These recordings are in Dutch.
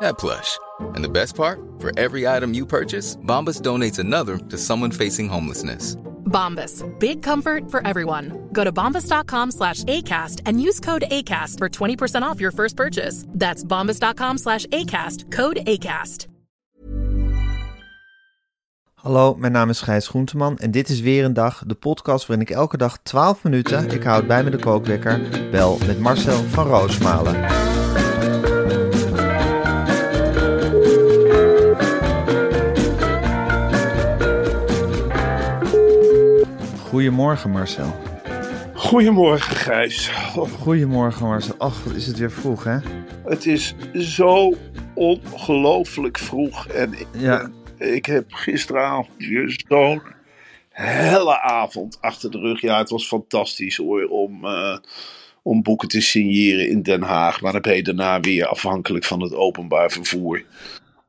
that plush. And the best part? For every item you purchase, Bombas donates another to someone facing homelessness. Bombas. Big comfort for everyone. Go to bombas.com slash ACAST and use code ACAST for 20% off your first purchase. That's bombas.com slash ACAST. Code ACAST. Hallo, mijn naam is Gijs Groenteman en dit is weer een dag, de podcast waarin ik elke dag 12 minuten, ik houd bij me de kookwekker, bel met Marcel van Roosmalen. Goedemorgen Marcel. Goedemorgen, Gijs. Oh, Goedemorgen Marcel. Ach, wat is het weer vroeg hè? het is zo ongelooflijk vroeg. En ik, Ja. ik heb gisteravond zo'n helle avond achter de rug. Ja, het was fantastisch hoor, om, eh, om boeken te signeren in Den Haag. Maar dan ben je daarna weer afhankelijk van het openbaar vervoer.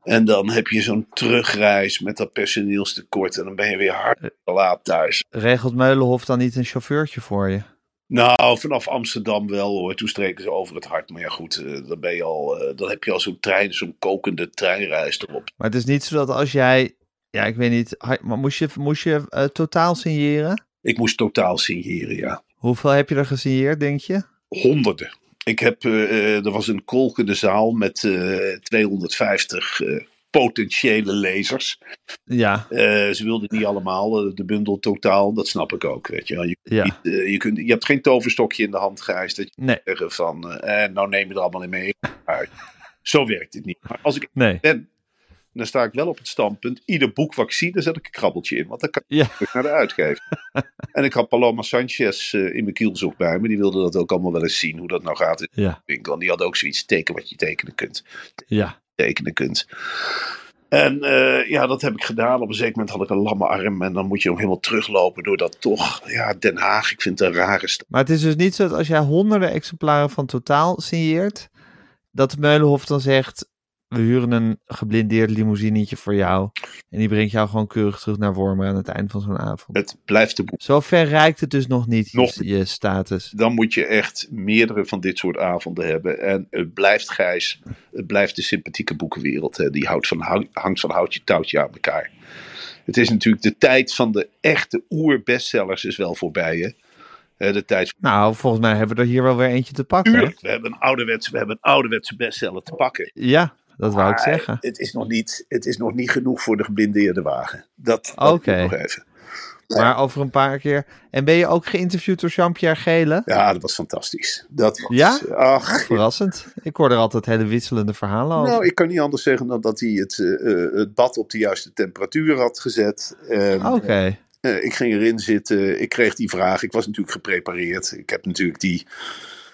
En dan heb je zo'n terugreis met dat personeelstekort. En dan ben je weer hard laat thuis. Regelt Meulenhof dan niet een chauffeurtje voor je? Nou, vanaf Amsterdam wel hoor. Toen streken ze over het hart. Maar ja, goed, eh, dan, ben je al, eh, dan heb je al zo'n trein, zo'n kokende treinreis erop. Maar het is niet zo dat als jij, ja ik weet niet, maar moest je, moest je eh, totaal signeren? Ik moest totaal signeren, ja. Hoeveel heb je er gesigneerd, denk je? Honderden. Ik heb, eh, eh, er was een kolkende zaal met eh, 250 eh, potentiële lezers. Ja, ze wilden niet allemaal, de bundel totaal, dat snap ik ook. Weet je, wel. je, ja. niet, je, kunt, je hebt geen toverstokje in de hand, Gijs, dat je Nee, zeggen van, nou neem je er allemaal in mee. Zo werkt het niet. Maar als ik nee. ben, dan sta ik wel op het standpunt. Ieder boek wat ik zie, daar zet ik een krabbeltje in. Want dan kan ik Ja. terug naar de uitgever. en ik had Paloma Sanchez eh, in mijn kielzog bij me. Die wilde dat ook allemaal wel eens zien. Hoe dat nou gaat in Ja, de winkel. En die had ook zoiets teken wat je tekenen kunt. ja. Tekenen kunt. En eh, ja, dat heb ik gedaan. Op een zeker moment had ik een lamme arm. En dan moet je nog helemaal teruglopen door dat toch. Ja, Den Haag. Ik vind het een rare stad. Maar het is dus niet zo dat als jij honderden exemplaren van totaal signeert, dat Meulenhof dan zegt, we huren een geblindeerd limousinetje voor jou. En die brengt jou gewoon keurig terug naar Wormer aan het eind van zo'n avond. Het blijft de boek. Zo ver reikt het dus nog niet, je, Nog je status. dan moet je echt meerdere van dit soort avonden hebben. En het blijft Gijs, het blijft de sympathieke boekenwereld. Hè. Die houdt van, hang- hangt van houtje touwtje aan elkaar. Het is natuurlijk de tijd van de echte oer-bestsellers is wel voorbij. Hè. De tijd Nou, volgens mij hebben we er hier wel weer eentje te pakken. Tuurlijk, we hebben een ouderwetse, we hebben een ouderwetse bestseller te pakken. Ja, dat wou ik zeggen. Het is, nog niet, het is nog niet genoeg voor de geblindeerde wagen. Dat, nog even. Maar over een paar keer. En ben je ook geïnterviewd door Jean-Pierre Gele? Ja, dat was fantastisch. Dat was, Ja? Ach, Verrassend. Ik hoor er altijd hele wisselende verhalen over. Nou, ik kan niet anders zeggen dan dat hij het, eh, eh, het bad op de juiste temperatuur had gezet. Oké. eh, ik ging erin zitten, ik kreeg die vraag. Ik was natuurlijk geprepareerd. Ik heb natuurlijk die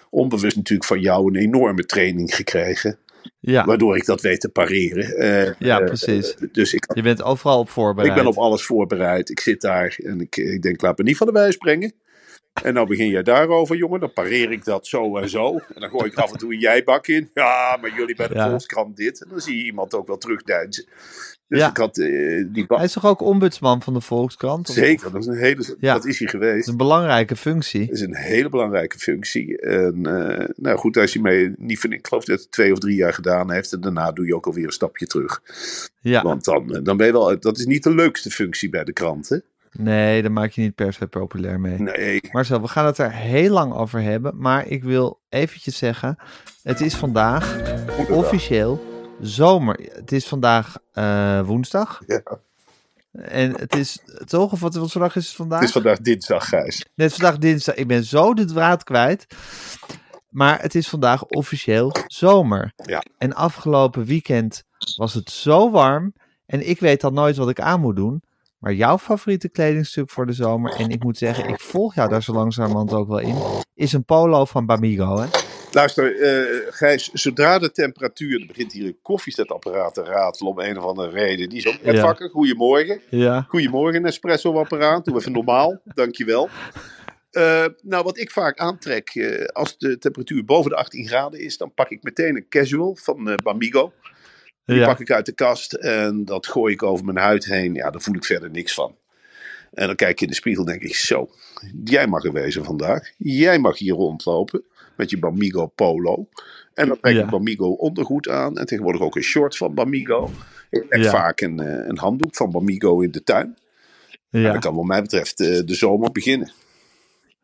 onbewust natuurlijk van jou een enorme training gekregen. Ja, Waardoor ik dat weet te pareren. Eh, Ja, eh, precies. dus ik, je bent overal op voorbereid. ik ben op alles voorbereid. Ik zit daar en ik, ik denk, laat me niet van de wijs brengen. En nou begin jij daarover, jongen. Dan pareer ik dat zo en zo. En dan gooi ik af en toe een jijbak in. Ja, maar jullie bij de Ja. Volkskrant dit. En dan zie je iemand ook wel terugdeinzen. Dus Ja. ik had eh, die Hij is toch ook ombudsman van de Volkskrant? Of- Zeker, dat is een hele. Ja. Dat is hij Dat geweest. is een belangrijke functie. Dat is een hele belangrijke functie. En eh, nou goed, als je mee niet van, ik geloof dat het twee of drie jaar gedaan heeft. En daarna doe je ook alweer een stapje terug. Ja, Want dan, eh, dan ben je wel. Dat is niet de leukste functie bij de krant, hè? Nee, daar maak je niet per se populair mee. Nee. Marcel, we gaan het er heel lang over hebben. Maar ik wil eventjes zeggen, het is vandaag officieel zomer. Het is vandaag eh, woensdag. Ja. En het is toch, of wat, wat dag is het vandaag? Het is vandaag dinsdag, Gijs. Net vandaag dinsdag. Ik ben zo de draad kwijt. Maar het is vandaag officieel zomer. Ja. En afgelopen weekend was het zo warm. En ik weet dan nooit wat ik aan moet doen. Maar jouw favoriete kledingstuk voor de zomer, en ik moet zeggen, ik volg jou daar zo langzamerhand ook wel in, is een polo van Bamigo. Hè? Luister, eh, Gijs, zodra de temperatuur, er begint hier een koffiezetapparaat te ratelen om een of andere reden. Die is ook net Ja. wakker. Goedemorgen. Ja. Goedemorgen, espresso-apparaat. Doe even normaal. Dankjewel. Eh nou, wat ik vaak aantrek, eh, als de temperatuur boven de 18 graden is, dan pak ik meteen een casual van Bamigo. Die Ja. pak ik uit de kast en dat gooi ik over mijn huid heen. Ja, daar voel ik verder niks van. En dan kijk ik in de spiegel en denk ik, zo, jij mag er wezen vandaag. Jij mag hier rondlopen met je Bamigo polo. En dan trek Ja. ik Bamigo ondergoed aan. En tegenwoordig ook een short van Bamigo. Ik leg Ja. vaak een, eh, een handdoek van Bamigo in de tuin. En Ja. dan kan wat mij betreft eh, de zomer beginnen.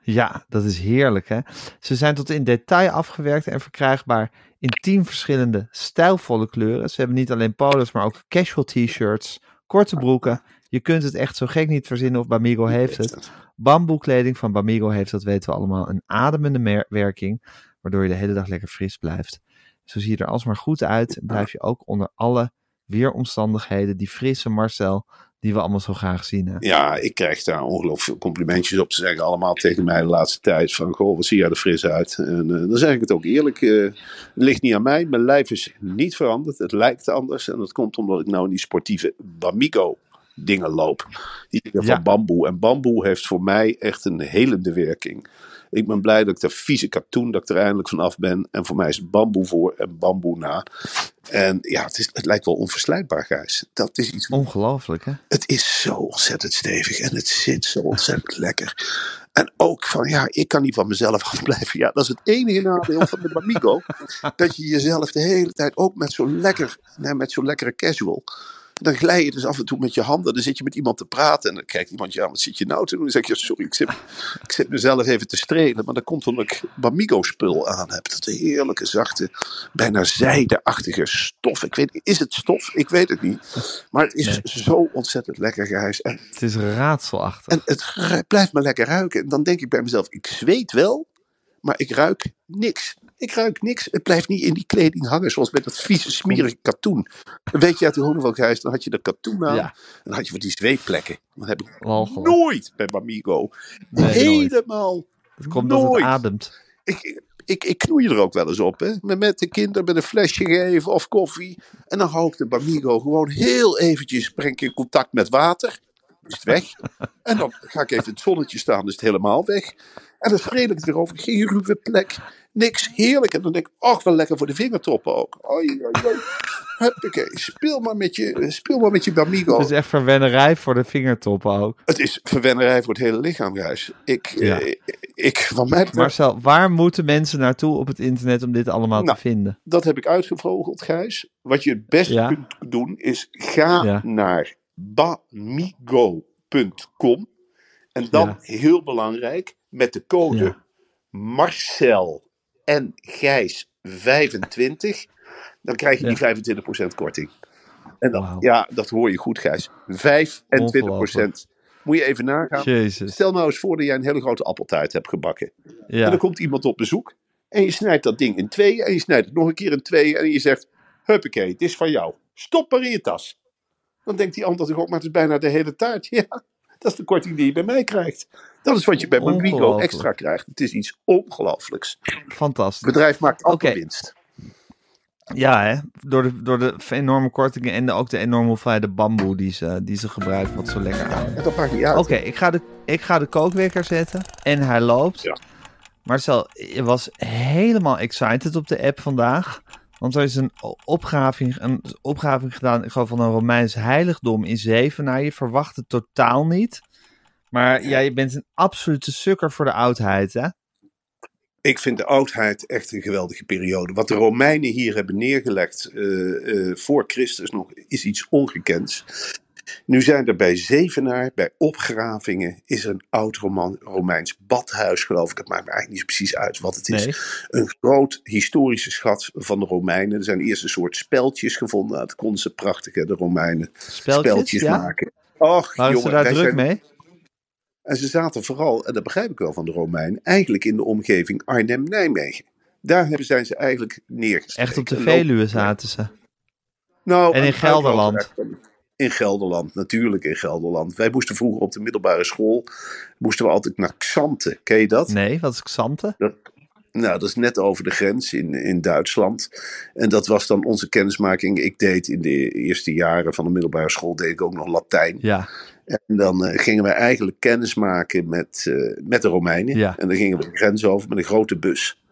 Ja, dat is heerlijk hè. Ze zijn tot in detail afgewerkt en verkrijgbaar in tien verschillende stijlvolle kleuren. Ze hebben niet alleen polo's, maar ook casual t-shirts, korte broeken. Je kunt het echt zo gek niet verzinnen of Bamigo heeft het. Bamboekleding van Bamigo heeft, dat weten we allemaal, een ademende werking, waardoor je de hele dag lekker fris blijft. Zo zie je er alsmaar goed uit en blijf je ook onder alle weeromstandigheden, die frisse Marcel, die we allemaal zo graag zien. Hè? Ja, ik krijg daar ongelooflijk veel complimentjes op. Ze zeggen allemaal tegen mij de laatste tijd van... Goh, wat zie jij er fris uit? En eh, dan zeg ik het ook eerlijk. eh, het ligt niet aan mij. Mijn lijf is niet veranderd. Het lijkt anders. En dat komt omdat ik nou in die sportieve Bamigo dingen loop. Die Ja. van bamboe. En bamboe heeft voor mij echt een helende werking. Ik ben blij dat ik de vieze katoen, dat ik er eindelijk vanaf ben. En voor mij is bamboe voor en bamboe na. En ja, het, is, het lijkt wel onverslijtbaar, Gijs. Dat is iets Ongelooflijk hè? het is zo ontzettend stevig en het zit zo ontzettend lekker. En ook van, ja, ik kan niet van mezelf afblijven. Ja, dat is het enige nadeel van de Bamigo. dat je jezelf de hele tijd ook met zo'n lekker, nee, met zo'n lekkere casual. Dan glij je dus af en toe met je handen. Dan zit je met iemand te praten. En dan kijkt iemand, ja, wat zit je nou te doen? Dan zeg je, sorry, ik zit, ik zit mezelf even te strelen. Maar dat komt omdat ik Bamigo-spul aan heb. Dat heerlijke, zachte, bijna zijdeachtige stof. Ik weet is het stof? Ik weet het niet. Maar het is Nee. zo ontzettend lekker, Gijs. En Het is raadselachtig. en het blijft me lekker ruiken. En dan denk ik bij mezelf, ik zweet wel, maar ik ruik niks. Ik ruik niks. Het blijft niet in die kleding hangen, zoals met dat vieze, smerige katoen. Dan weet je uit de Gijs, dan had je dat katoen aan. Ja. En dan had je van die zweetplekken. Dat heb ik Walgelijk. nooit bij Bamigo. Nee, nooit. Helemaal Het komt dat het nooit. ademt. ik, ik, ik knoei er ook wel eens op. Hè? Met, de kinderen met een flesje geven of koffie. En dan hou ik de Bamigo gewoon heel eventjes breng ik in contact met water. Is het weg. En dan ga ik even in het zonnetje staan, is het helemaal weg. En dan spreel ik het weer over. Geen ruwe plek. Niks. Heerlijk. En dan denk ik, ach, wel lekker voor de vingertoppen ook. Oei, oei, oei. Huppakee. Speel maar met je, speel maar met je Bamigo. Het is echt verwennerij voor de vingertoppen ook. Het is verwennerij voor het hele lichaam, Gijs. Ik, Ja. eh, ik, van mij betreft, Marcel, waar moeten mensen naartoe op het internet om dit allemaal Nou, te vinden? dat heb ik uitgevogeld, Gijs. Wat je het beste Ja. kunt doen, is ga Ja. naar bamigo.com. En dan, heel belangrijk, met de code. Marcel en Gijs 25. Dan krijg je Ja. die 25% korting. En dan, ja, dat hoor je goed, Gijs. 25%. Moet je even nagaan. Jezus. Stel nou eens voor dat jij een hele grote appeltaart hebt gebakken. En dan komt iemand op bezoek. En je snijdt dat ding in tweeën. En je snijdt het nog een keer in tweeën. En je zegt: Huppakee, het is van jou. Stop maar in je tas. Dan denkt die ander toch ook, maar het is bijna de hele taart. Ja, dat is de korting die je bij mij krijgt. Dat is wat je bij Ongelooflijk. extra krijgt. Het is iets ongelooflijks. Het Fantastisch. bedrijf maakt altijd winst. Ja, hè? Door, de, door de enorme kortingen en de, ook de enorme hoeveelheid bamboe die ze, die ze gebruiken, wat zo lekker aan. En dat maakt niet uit. Oké, ik, ga de, ik ga de kookwekker zetten en hij loopt. Ja. Marcel, je was helemaal excited op de app vandaag. Want er is een opgraving, een opgraving gedaan ik geloof, van een Romeins heiligdom in Zevenaar. Je verwacht het totaal niet. Maar ja, je bent een absolute sukker voor de oudheid, hè? Ik vind de oudheid echt een geweldige periode. Wat de Romeinen hier hebben neergelegd eh, eh, voor Christus nog, is iets ongekends. Nu zijn er bij Zevenaar, bij opgravingen, is er een oud Roman, Romeins badhuis, geloof ik. Het maakt me eigenlijk niet precies uit wat het is. Nee. Een groot historische schat van de Romeinen. Er zijn eerst een soort speltjes gevonden. Dat konden ze prachtig, hè, de Romeinen. Speltjes, ja? maken. Och, Waren jongen, ze daar druk zijn- mee? en ze zaten vooral, en dat begrijp ik wel van de Romeinen, eigenlijk in de omgeving Arnhem-Nijmegen. Daar hebben zijn ze eigenlijk neergestreken. Echt op de Veluwe zaten ze. Nou, En in Gelderland? In Gelderland, natuurlijk in Gelderland. Wij moesten vroeger op de middelbare school, moesten we altijd naar Xanten. Ken je dat? Nee, wat is Xante? Dat, Nou, dat is net over de grens in, in Duitsland. En dat was dan onze kennismaking. Ik deed in de eerste jaren van de middelbare school deed ik ook nog Latijn. Ja, En dan eh, gingen we eigenlijk kennis maken met, eh, met de Romeinen. Ja. En dan gingen we de grens over met een grote bus.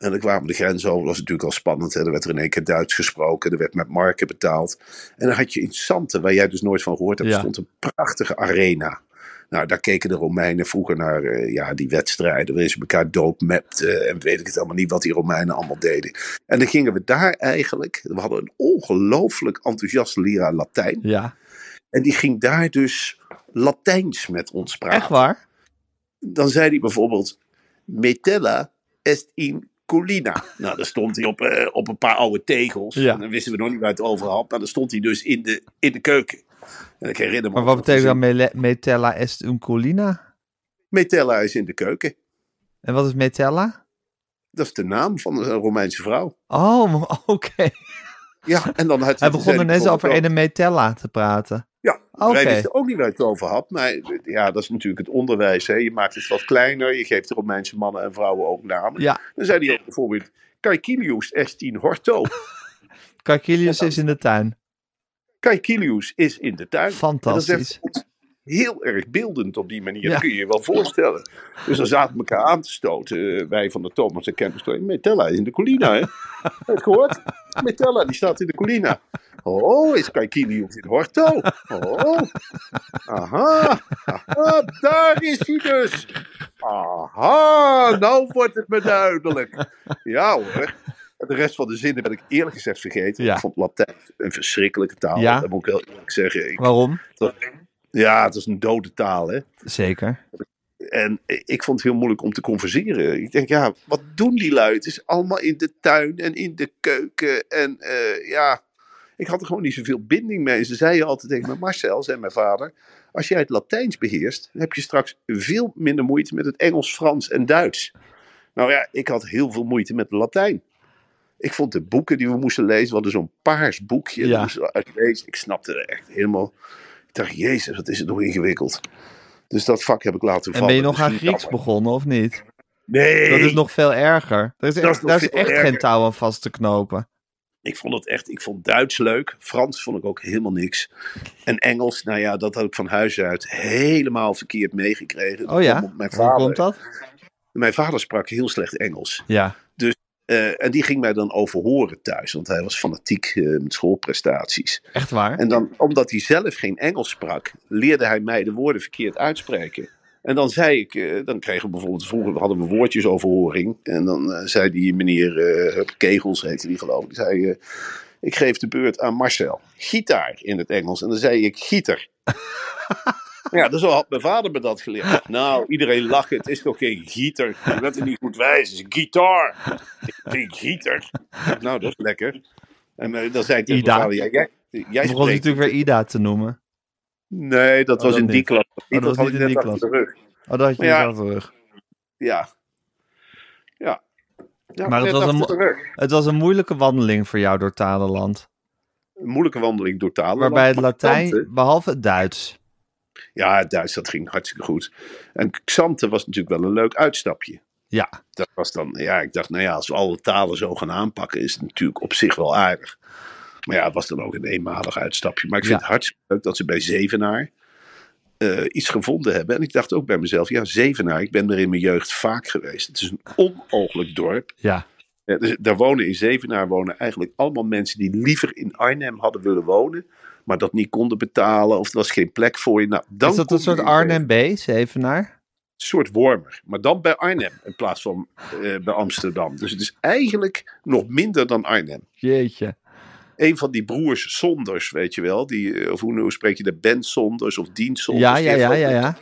En dan kwamen de grens over. Dat was natuurlijk al spannend. Hè. Er werd er in één keer Duits gesproken. Er werd met marken betaald. En dan had je in Santen, waar jij dus nooit van gehoord hebt, Ja. stond een prachtige arena. Nou, daar keken de Romeinen vroeger naar eh, ja, die wedstrijden. Waarin ze elkaar doodmapten. En weet ik het allemaal niet wat die Romeinen allemaal deden. En dan gingen we daar eigenlijk. We hadden een ongelooflijk enthousiaste leraar Latijn. ja. En die ging daar dus Latijns met ons praten. Echt waar? Dan zei hij bijvoorbeeld: Metella est in collina. Nou, dan stond hij op, eh, op een paar oude tegels. Ja. En dan wisten we nog niet waar het over had. Maar dan stond hij dus in de, in de keuken. En ik herinner me Maar wat betekent dan metella est un collina? Metella is in de keuken. En wat is metella? Dat is de naam van een Romeinse vrouw. Oh, oké. Ja, en dan had Hij begon zei er net over een metella te praten. Oké. wij wisten ook niet waar het over had. Maar ja, dat is natuurlijk het onderwijs. Hè. Je maakt het wat kleiner. Je geeft de Romeinse mannen en vrouwen ook namen. Ja, Dan zei hij ook bijvoorbeeld: Caecilius est in horto. Caecilius is in de tuin. Caecilius is in de tuin. Fantastisch. En dat is echt heel erg beeldend op die manier. Ja. Dat kun je je wel voorstellen. Dus dan zaten we elkaar aan te stoten. eh, Wij van de Thomas en Campus. Metella in de collina, hè? Heb je het gehoord? Metella, die staat in de collina. Oh, is Caecilius in Horto? Oh, aha, aha, daar is hij dus. Aha, nou wordt het me duidelijk. Ja hoor. De rest van de zinnen ben ik eerlijk gezegd vergeten. Ja. Ik vond Latijn een verschrikkelijke taal. Ja. Dat moet ik heel eerlijk zeggen. Ik, Waarom? ja, het is een dode taal, hè. Zeker. En ik vond het heel moeilijk om te converseren. Ik denk, ja, wat doen die lui? Het is allemaal in de tuin en in de keuken. En eh, ja, ik had er gewoon niet zoveel binding mee. Ze zeiden altijd tegen me, Marcel, zei mijn vader... Als jij het Latijns beheerst, dan heb je straks veel minder moeite met het Engels, Frans en Duits. Nou ja, ik had heel veel moeite met Latijn. Ik vond de boeken die we moesten lezen, we hadden zo'n paars boekje. Ja. Uitlezen. Ik snapte er echt helemaal... Ik dacht, jezus, wat is het nog ingewikkeld. Dus dat vak heb ik laten En vallen. ben je nog aan Grieks jammer. begonnen of niet? Nee, Dat is nog veel erger. Daar is, Dat echt, daar is echt geen touw aan vast te knopen. Ik vond het echt, ik vond Duits leuk. Frans vond ik ook helemaal niks. En Engels, nou ja, dat had ik van huis uit helemaal verkeerd meegekregen. Oh ja? Mijn Hoe vader, komt dat? Mijn vader sprak heel slecht Engels. Ja. Eh, en die ging mij dan overhoren thuis, want hij was fanatiek eh, met schoolprestaties. Echt waar? En dan, omdat hij zelf geen Engels sprak, leerde hij mij de woorden verkeerd uitspreken. En dan zei ik, eh, dan kregen we bijvoorbeeld, vroeger hadden we woordjesoverhoring. En dan eh, zei die meneer Hup Kegels, heette die geloof ik, die zei, ik geef de beurt aan Marcel. Gitaar in het Engels. En dan zei ik gieter. ja, dus zo had mijn vader me dat geleerd. Nou, iedereen lacht, het is toch geen gieter. Je bent er niet goed wijs, het is gitaar. Geen gieter. Nou, dat is lekker. En dan zei ik tegen Ida. mijn vader, ja, jij, jij spreekt natuurlijk weer Ida te noemen. Nee, dat Oh, was dat in die klas. dat was niet in die rug. Oh, dat had je Maar ja. niet achter de rug. Ja. Ja. ja Maar het was een. Het was een moeilijke wandeling voor jou door talenland. Een moeilijke wandeling door talen. Waarbij het Latijn, Xante- behalve het Duits. Ja, het Duits, dat ging hartstikke goed. En Xante was natuurlijk wel een leuk uitstapje. Ja, Dat was dan, ja, ik dacht, nou ja, als we alle talen zo gaan aanpakken, is het natuurlijk op zich wel aardig. Maar ja, het was dan ook een eenmalig uitstapje. Maar ik vind Ja. het hartstikke leuk dat ze bij Zevenaar eh, iets gevonden hebben. En ik dacht ook bij mezelf, ja, Zevenaar, ik ben er in mijn jeugd vaak geweest. Het is een onmogelijk dorp. ja. Ja, dus daar wonen in Zevenaar wonen eigenlijk allemaal mensen die liever in Arnhem hadden willen wonen, maar dat niet konden betalen of er was geen plek voor je. Nou, dan Is dat een soort Arnhem B, Zevenaar? Een soort Wormer, maar dan bij Arnhem in plaats van eh, bij Amsterdam. Dus het is eigenlijk nog minder dan Arnhem. Jeetje. Een van die broers Sonders, weet je wel, die, eh, of hoe, hoe spreek je dat, Ben Sonders of Dien Sonders. Ja, die ja, heeft ja, ja, ja.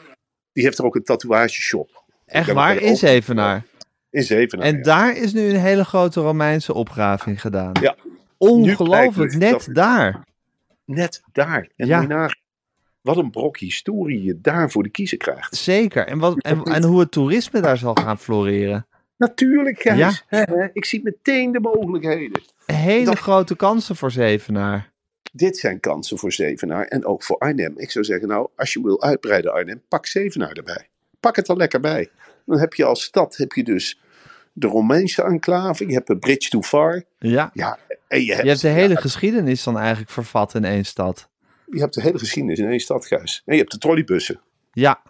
Die heeft er ook een tatoeageshop. Echt waar, in Zevenaar. In Zevenaar. En ja. daar is nu een hele grote Romeinse opgraving gedaan. Ja. Ongelooflijk, net dat- daar. Net daar. En Ja. nagaan wat een brok historie je daar voor de kiezer krijgt. Zeker. En, wat, en, en hoe het toerisme daar zal gaan floreren. Natuurlijk, Gijs. Ja. Ik zie meteen de mogelijkheden. Hele Dat- grote kansen voor Zevenaar. Dit zijn kansen voor Zevenaar en ook voor Arnhem. Ik zou zeggen, nou, als je wil uitbreiden Arnhem, pak Zevenaar erbij. Pak het er lekker bij. Dan heb je als stad heb je dus de Romeinse enclave, je hebt de Bridge Too Far. Ja. Ja, en je hebt, Je hebt de hele ja, geschiedenis dan eigenlijk vervat in één stad. je hebt de hele geschiedenis in één stad, Gijs. En je hebt de trolleybussen. Ja,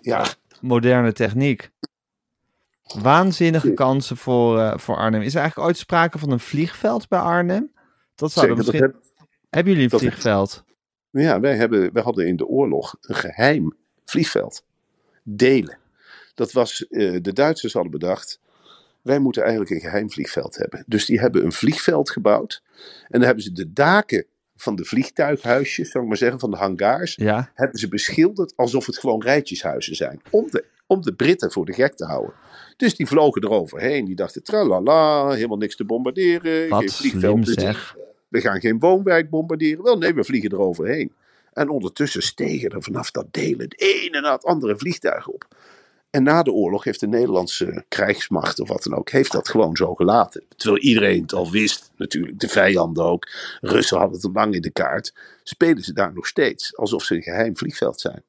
Ja, moderne techniek. Waanzinnige kansen voor, eh, voor Arnhem. Is er eigenlijk ooit sprake van een vliegveld bij Arnhem? Dat zou zeker. Dat misschien... heb, Hebben jullie een dat- vliegveld? ja, wij, hebben, wij hadden in de oorlog een geheim vliegveld. Delen. Dat was, eh, de Duitsers hadden bedacht, wij moeten eigenlijk een geheim vliegveld hebben. Dus die hebben een vliegveld gebouwd. En dan hebben ze de daken van de vliegtuighuisjes, zou ik maar zeggen, van de hangars, Ja. hebben ze beschilderd alsof het gewoon rijtjeshuizen zijn. Om de, om de Britten voor de gek te houden. Dus die vlogen eroverheen. Die dachten, tralala, helemaal niks te bombarderen. Wat geen vliegveld. Zeg. We gaan geen woonwijk bombarderen. Wel, nee, we vliegen eroverheen. En ondertussen stegen er vanaf dat delen het ene na het andere vliegtuig op. En na de oorlog heeft de Nederlandse krijgsmacht of wat dan ook, heeft dat gewoon zo gelaten. Terwijl iedereen het al wist, natuurlijk, de vijanden ook. Russen hadden het al lang in de kaart. Spelen ze daar nog steeds, alsof ze een geheim vliegveld zijn.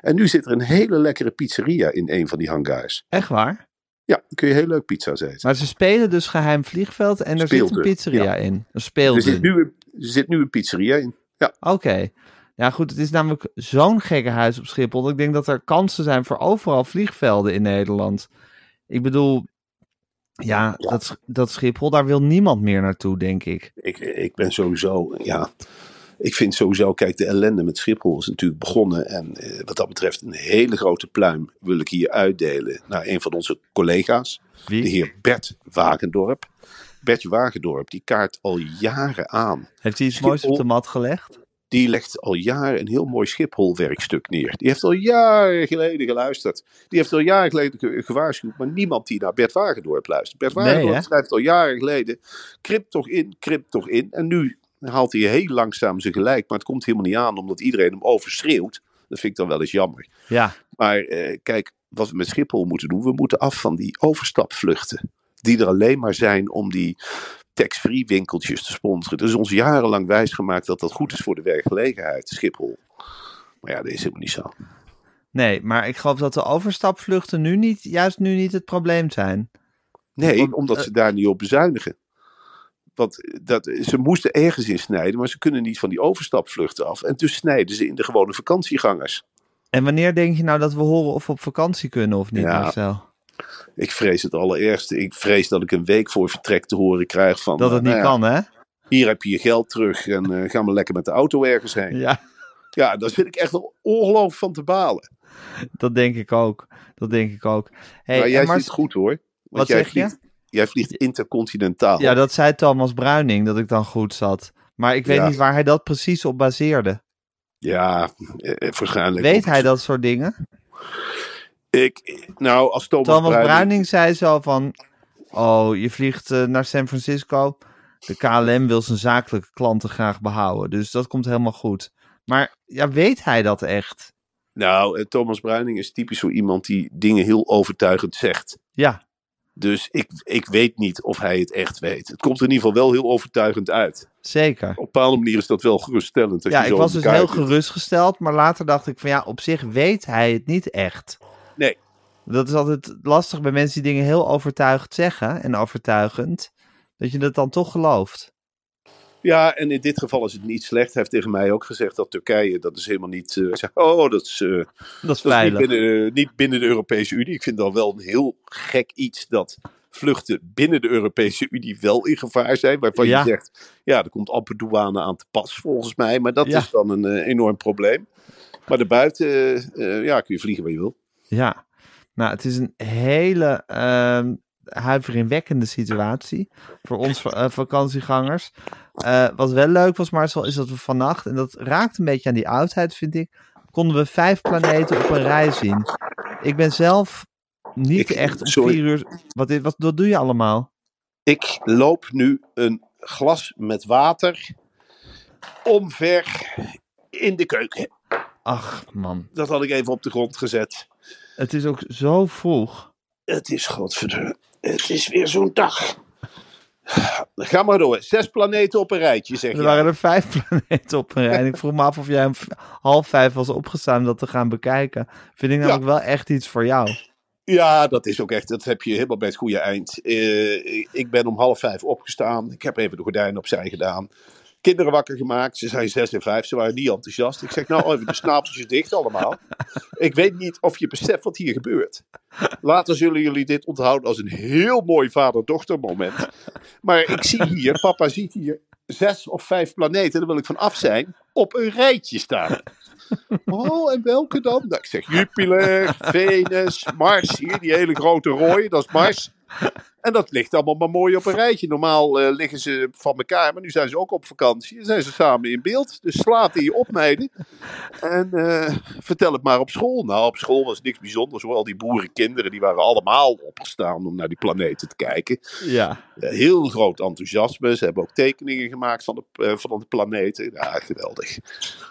En nu zit er een hele lekkere pizzeria in een van die hangars. Echt waar? Ja, dan kun je heel leuk pizza's eten. Maar ze spelen dus geheim vliegveld en er zit een pizzeria ja. in. Een Er zit, nu een, er zit nu een pizzeria in. Ja, Oké. Ja, goed. Het is namelijk zo'n gekke huis op Schiphol. Dat ik denk dat er kansen zijn voor overal vliegvelden in Nederland. Ik bedoel, ja, Dat, dat Schiphol, daar wil niemand meer naartoe, denk ik. ik, ik ben sowieso, ja, ik vind sowieso, kijk, de ellende met Schiphol is natuurlijk begonnen. En eh, wat dat betreft, een hele grote pluim wil ik hier uitdelen naar een van onze collega's, Wie? de heer Bert Wagendorp. Bertje Wagendorp, die kaart al jaren aan. Heeft hij iets moois op de mat gelegd? Die legt al jaren een heel mooi Schiphol-werkstuk neer. Die heeft al jaren geleden geluisterd. Die heeft al jaren geleden ge- gewaarschuwd, maar niemand die naar Bert Wagendorp luistert. Bert Wagendorp schrijft al jaren geleden, krimp toch in, krimp toch in. En nu haalt hij heel langzaam zijn gelijk, maar het komt helemaal niet aan, omdat iedereen hem overschreeuwt. Dat vind ik dan wel eens jammer. Ja, Maar eh, kijk, wat we met Schiphol moeten doen, we moeten af van die overstapvluchten. Die er alleen maar zijn om die tax-free winkeltjes te sponsoren. Is ons jarenlang wijsgemaakt dat dat goed is voor de werkgelegenheid, Schiphol. Maar ja, dat is helemaal niet zo. nee, maar ik geloof dat de overstapvluchten nu niet, juist nu niet het probleem zijn. Nee, omdat eh, ze daar niet op bezuinigen. Want dat, ze moesten ergens in snijden, maar ze kunnen niet van die overstapvluchten af. En dus snijden ze in de gewone vakantiegangers. En wanneer denk je nou dat we horen of we op vakantie kunnen of niet, Ja, Marcel? Ik vrees het allerergste. Ik vrees dat ik een week voor vertrek te horen krijg van... Dat het eh, niet nou ja, kan, hè? Hier heb je je geld terug en eh, ga maar lekker met de auto ergens heen. Ja, Ja, daar zit ik echt wel ongelooflijk van te balen. dat denk ik ook. Dat denk ik ook. Hey, maar jij Mar- zit goed hoor. Want Wat jij zeg je? vliegt, Jij vliegt intercontinentaal. Ja, dat zei Thomas Bruining, dat ik dan goed zat. Maar ik weet Ja. niet waar hij dat precies op baseerde. Ja, eh, eh, waarschijnlijk. Weet hij dat soort dingen? Ik, nou, als Thomas, Thomas Bruining- Bruining zei zo van... Oh, je vliegt eh, naar San Francisco. De KLM wil zijn zakelijke klanten graag behouden. Dus dat komt helemaal goed. Maar ja, weet hij dat echt? Nou, Thomas Bruining is typisch zo iemand die dingen heel overtuigend zegt. Ja, Dus ik, ik weet niet of hij het echt weet. Het komt er in ieder geval wel heel overtuigend uit. zeker. Op een bepaalde manier is dat wel geruststellend. als Ja, je ik zo was in dus heel gerustgesteld. Maar later dacht ik van ja, op zich weet hij het niet echt. Nee. Dat is altijd lastig bij mensen die dingen heel overtuigd zeggen en overtuigend. Dat je dat dan toch gelooft. Ja, en in dit geval is het niet slecht. Hij heeft tegen mij ook gezegd dat Turkije, dat is helemaal niet... zeg, oh, dat is, eh, Dat is dat is niet, veilig. binnen, eh, niet binnen de Europese Unie. Ik vind dat wel een heel gek iets dat vluchten binnen de Europese Unie wel in gevaar zijn. Waarvan Ja. je zegt, ja, er komt amper douane aan te pas volgens mij. Maar dat Ja. is dan een enorm probleem. Maar daarbuiten, ja, kun je vliegen waar je wil. Ja, nou, het is een hele ehm huiveringwekkende situatie voor ons eh, vakantiegangers. Eh, wat wel leuk was, Marcel, is dat we vannacht, en dat raakt een beetje aan die oudheid, vind ik, konden we vijf planeten op een rij zien. Ik ben zelf niet Ik- echt om sorry. vier uur... Wat, wat, wat doe je allemaal? Ik loop nu een glas met water omver in de keuken. Ach, man. Dat had ik even op de grond gezet. Het is ook zo vroeg. Het is godverdomme. Het is weer zo'n dag. Ga maar door. Zes planeten op een rijtje, zeg Er je. waren er vijf planeten op een rij. Ik vroeg me af of jij om half vijf was opgestaan om dat te gaan bekijken. Vind ik namelijk wel echt iets voor jou. Ja, dat is ook echt. Dat heb je helemaal bij het goede eind. Eh, ik ben om half vijf opgestaan. Ik heb even de gordijnen opzij gedaan. Kinderen wakker gemaakt. Ze zijn zes en vijf. Ze waren niet enthousiast. Ik zeg nou even de snaveltjes dicht allemaal. Ik weet niet of je beseft wat hier gebeurt. Later zullen jullie dit onthouden als een heel mooi vader-dochter moment. Maar ik zie hier, papa ziet hier zes of vijf planeten, daar wil ik van af zijn, op een rijtje staan. Oh, en welke dan? Nou, ik zeg Jupiter, Venus, Mars. Hier, die hele grote rode, dat is Mars. En dat ligt allemaal maar mooi op een rijtje. Normaal eh, liggen ze van elkaar, maar nu zijn ze ook op vakantie. En zijn ze samen in beeld. Dus slaat die op, meiden. En eh, vertel het maar op school. Nou, op school was niks bijzonders hoor. Al die boerenkinderen, die waren allemaal opgestaan om naar die planeten te kijken. Ja. Eh, heel groot enthousiasme. Ze hebben ook tekeningen gemaakt van de, van de planeten. Ja, geweldig.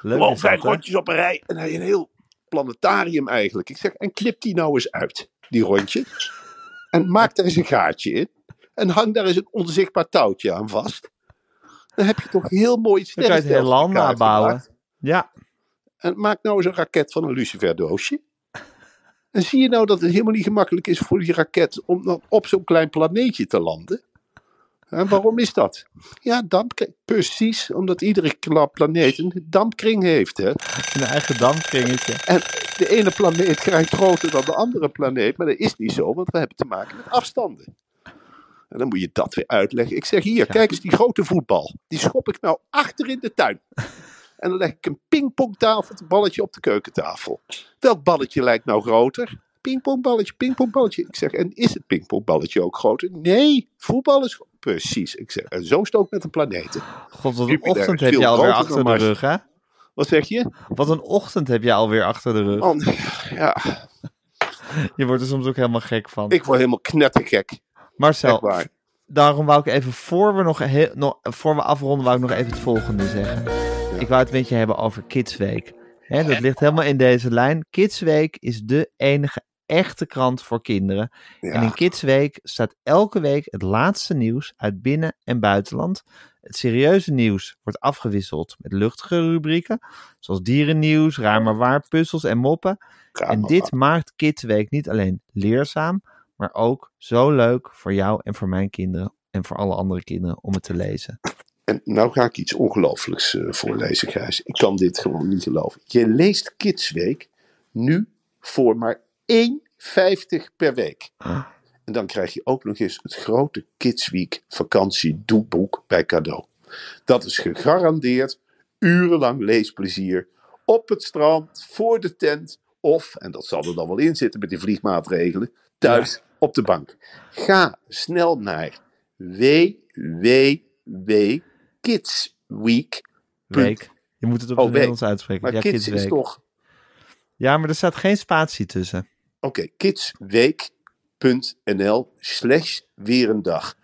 Gewoon vijf rondjes op een rij. En hij een heel planetarium eigenlijk. Ik zeg, en knip die nou eens uit, die rondje. En maak daar eens een gaatje in. En hang daar eens een onzichtbaar touwtje aan vast. Dan heb je toch heel mooi iets Dan kan je het kaart nabouwen. Ja. En maak nou eens een raket van een luciferdoosje. En zie je nou dat het helemaal niet gemakkelijk is voor die raket om dan op zo'n klein planeetje te landen? En waarom is dat? Ja, dampkring. Precies, omdat iedere planeet een dampkring heeft. Hè? Een eigen dampkringetje. En de ene planeet krijgt groter dan de andere planeet, maar dat is niet zo, want we hebben te maken met afstanden. En dan moet je dat weer uitleggen. Ik zeg hier, kijk eens die grote voetbal. Die schop ik nou achter in de tuin. En dan leg ik een pingpongtafel, het balletje op de keukentafel. Welk balletje lijkt nou groter? Pingpongballetje, pingpongballetje. Ik zeg, en is het pingpongballetje ook groter? Nee, voetbal is... Precies, ik zeg, en zo is het ook met de planeten. God, wat een ochtend heb je alweer achter de rug, hè? Wat zeg je? Wat een ochtend heb je alweer achter de rug. Oh, ja, Je wordt er soms ook helemaal gek van. ik word helemaal knettergek. Marcel, daarom wou ik even, voor we, nog heel, nog, voor we afronden, wou ik nog even het volgende zeggen. Ik wou het met je hebben over Kidsweek. Hè, dat ligt helemaal in deze lijn. Kidsweek is de enige echte krant voor kinderen. En in Ja, Kidsweek staat elke week het laatste nieuws uit binnen- en buitenland. Het serieuze nieuws wordt afgewisseld met luchtige rubrieken, zoals dierennieuws, raar maar waar, puzzels en moppen. En dit maakt Kidsweek niet alleen leerzaam, maar ook zo leuk voor jou en voor mijn kinderen en voor alle andere kinderen om het te lezen. En nou ga ik iets ongelooflijks eh, voorlezen, Gijs. Ik kan dit gewoon niet geloven. Je leest Kidsweek nu voor maar 1,50 per week. En dan krijg je ook nog eens het grote Kidsweek vakantiedoeboek bij cadeau. Dat is gegarandeerd urenlang leesplezier op het strand, voor de tent of, en dat zal er dan wel in zitten met die vliegmaatregelen, thuis op de bank. Ga snel naar www.kidsweek. Week. Je moet het op Oh, het week. Nederlands uitspreken. Maar ja, kids is toch... Ja, maar er staat geen spatie tussen. Oké, kidsweek.nl slash weer een dag.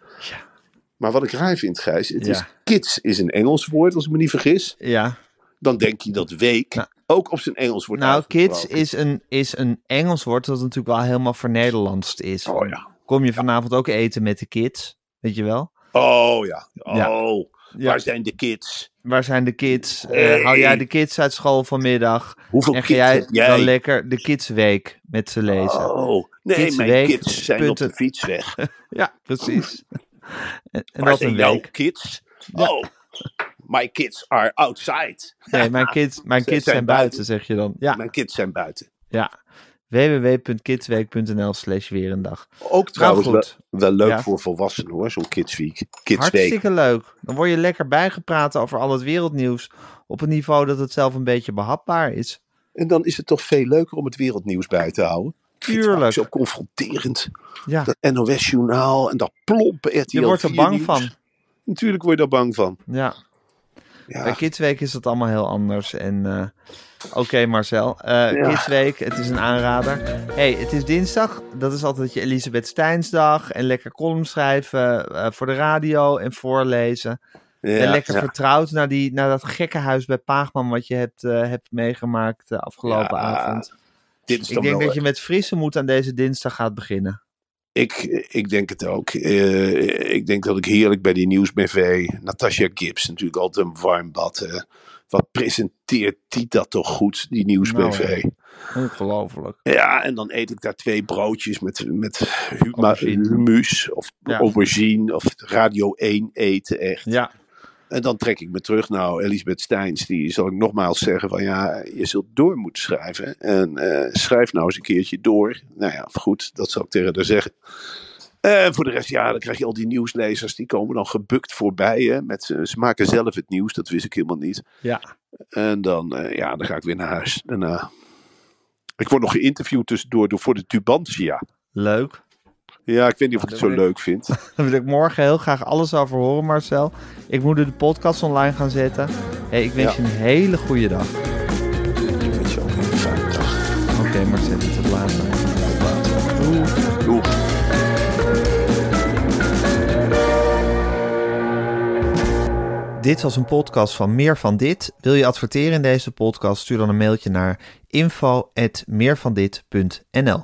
Maar wat ik raar vind, Gijs, het Ja. is kids is een Engels woord, als ik me niet vergis. Ja, Dan denk je dat week Nou. ook op zijn Engels wordt nou, kids is een, is een Engels woord dat natuurlijk wel helemaal vernederlandst is. Oh ja. Kom je vanavond ook eten met de kids? Weet je wel? Oh ja. Ja. Oh, Ja. Waar zijn de kids? Waar zijn de kids? Eh, haal jij de kids uit school vanmiddag? Hoeveel En ga kids jij, jij? dan lekker de Kidsweek met ze lezen? Oh, nee, mijn kids zijn op de fiets weg. Ja, precies. en en Waar dat zijn een jouw kids? Oh, my kids are outside. Nee, mijn kids, mijn kids zijn zijn buiten, zeg je dan. Ja, Mijn kids zijn buiten. ja. www.kidsweek.nl slash weer een dag. Ook trouwens wel, leuk Ja. voor volwassenen hoor, zo'n kidsweek. Kidsweek. Hartstikke leuk. Dan word je lekker bijgepraat over al het wereldnieuws op een niveau dat het zelf een beetje behapbaar is. En dan is het toch veel leuker om het wereldnieuws bij te houden. Tuurlijk. Zo confronterend. Ja, Dat NOS-journaal en dat plompe RTL je wordt er 4 bang nieuws. van. Natuurlijk word je daar bang van. Ja. Ja, Bij Kidsweek is dat allemaal heel anders. En eh, oké Marcel, Eh Kidsweek, het is een aanrader. hey, het is dinsdag. Dat is altijd je Elisabeth Steinsdag. En lekker column schrijven eh, voor de radio en voorlezen. ja, en lekker ja. vertrouwd naar, die, naar dat gekke huis bij Paagman wat je hebt, hebt meegemaakt de afgelopen Ja, avond. Dit is Ik denk dat je met frisse moed aan deze dinsdag gaat beginnen. Ik, ik denk het ook. Eh, ik denk dat ik heerlijk bij die nieuwsbv... Natasha Gibbs, natuurlijk altijd een warm bad. eh, Wat presenteert die dat toch goed, die nieuwsbv? Nou, Ongelooflijk. Ja, en dan eet ik daar twee broodjes met, met humus of Ja. aubergine of Radio 1 eten echt. Ja, En dan trek ik me terug. Nou, Elisabeth Steins, die zal ik nogmaals zeggen van ja, je zult door moeten schrijven. En eh, schrijf nou eens een keertje door. Nou ja, goed, dat zou ik tegen haar zeggen. Eh, voor de rest, ja, dan krijg je al die nieuwslezers, die komen dan gebukt voorbij. Hè, met, ze maken zelf het nieuws, dat wist ik helemaal niet. ja. En dan, eh, ja, dan ga ik weer naar huis. Daarna. Ik word nog geïnterviewd tussendoor door, voor de Tubantia. Leuk. Ja, ik weet niet of ik het zo ik. leuk vind. Daar wil ik morgen heel graag alles over horen, Marcel. Ik moet nu de podcast online gaan zetten. Hey, ik wens Ja. je een hele goede dag. Ik wens je ook een fijne dag. Oké, Marcel, tot later. Doeg. Dit was een podcast van Meer van Dit. Wil je adverteren in deze podcast? Stuur dan een mailtje naar info.meervandit.nl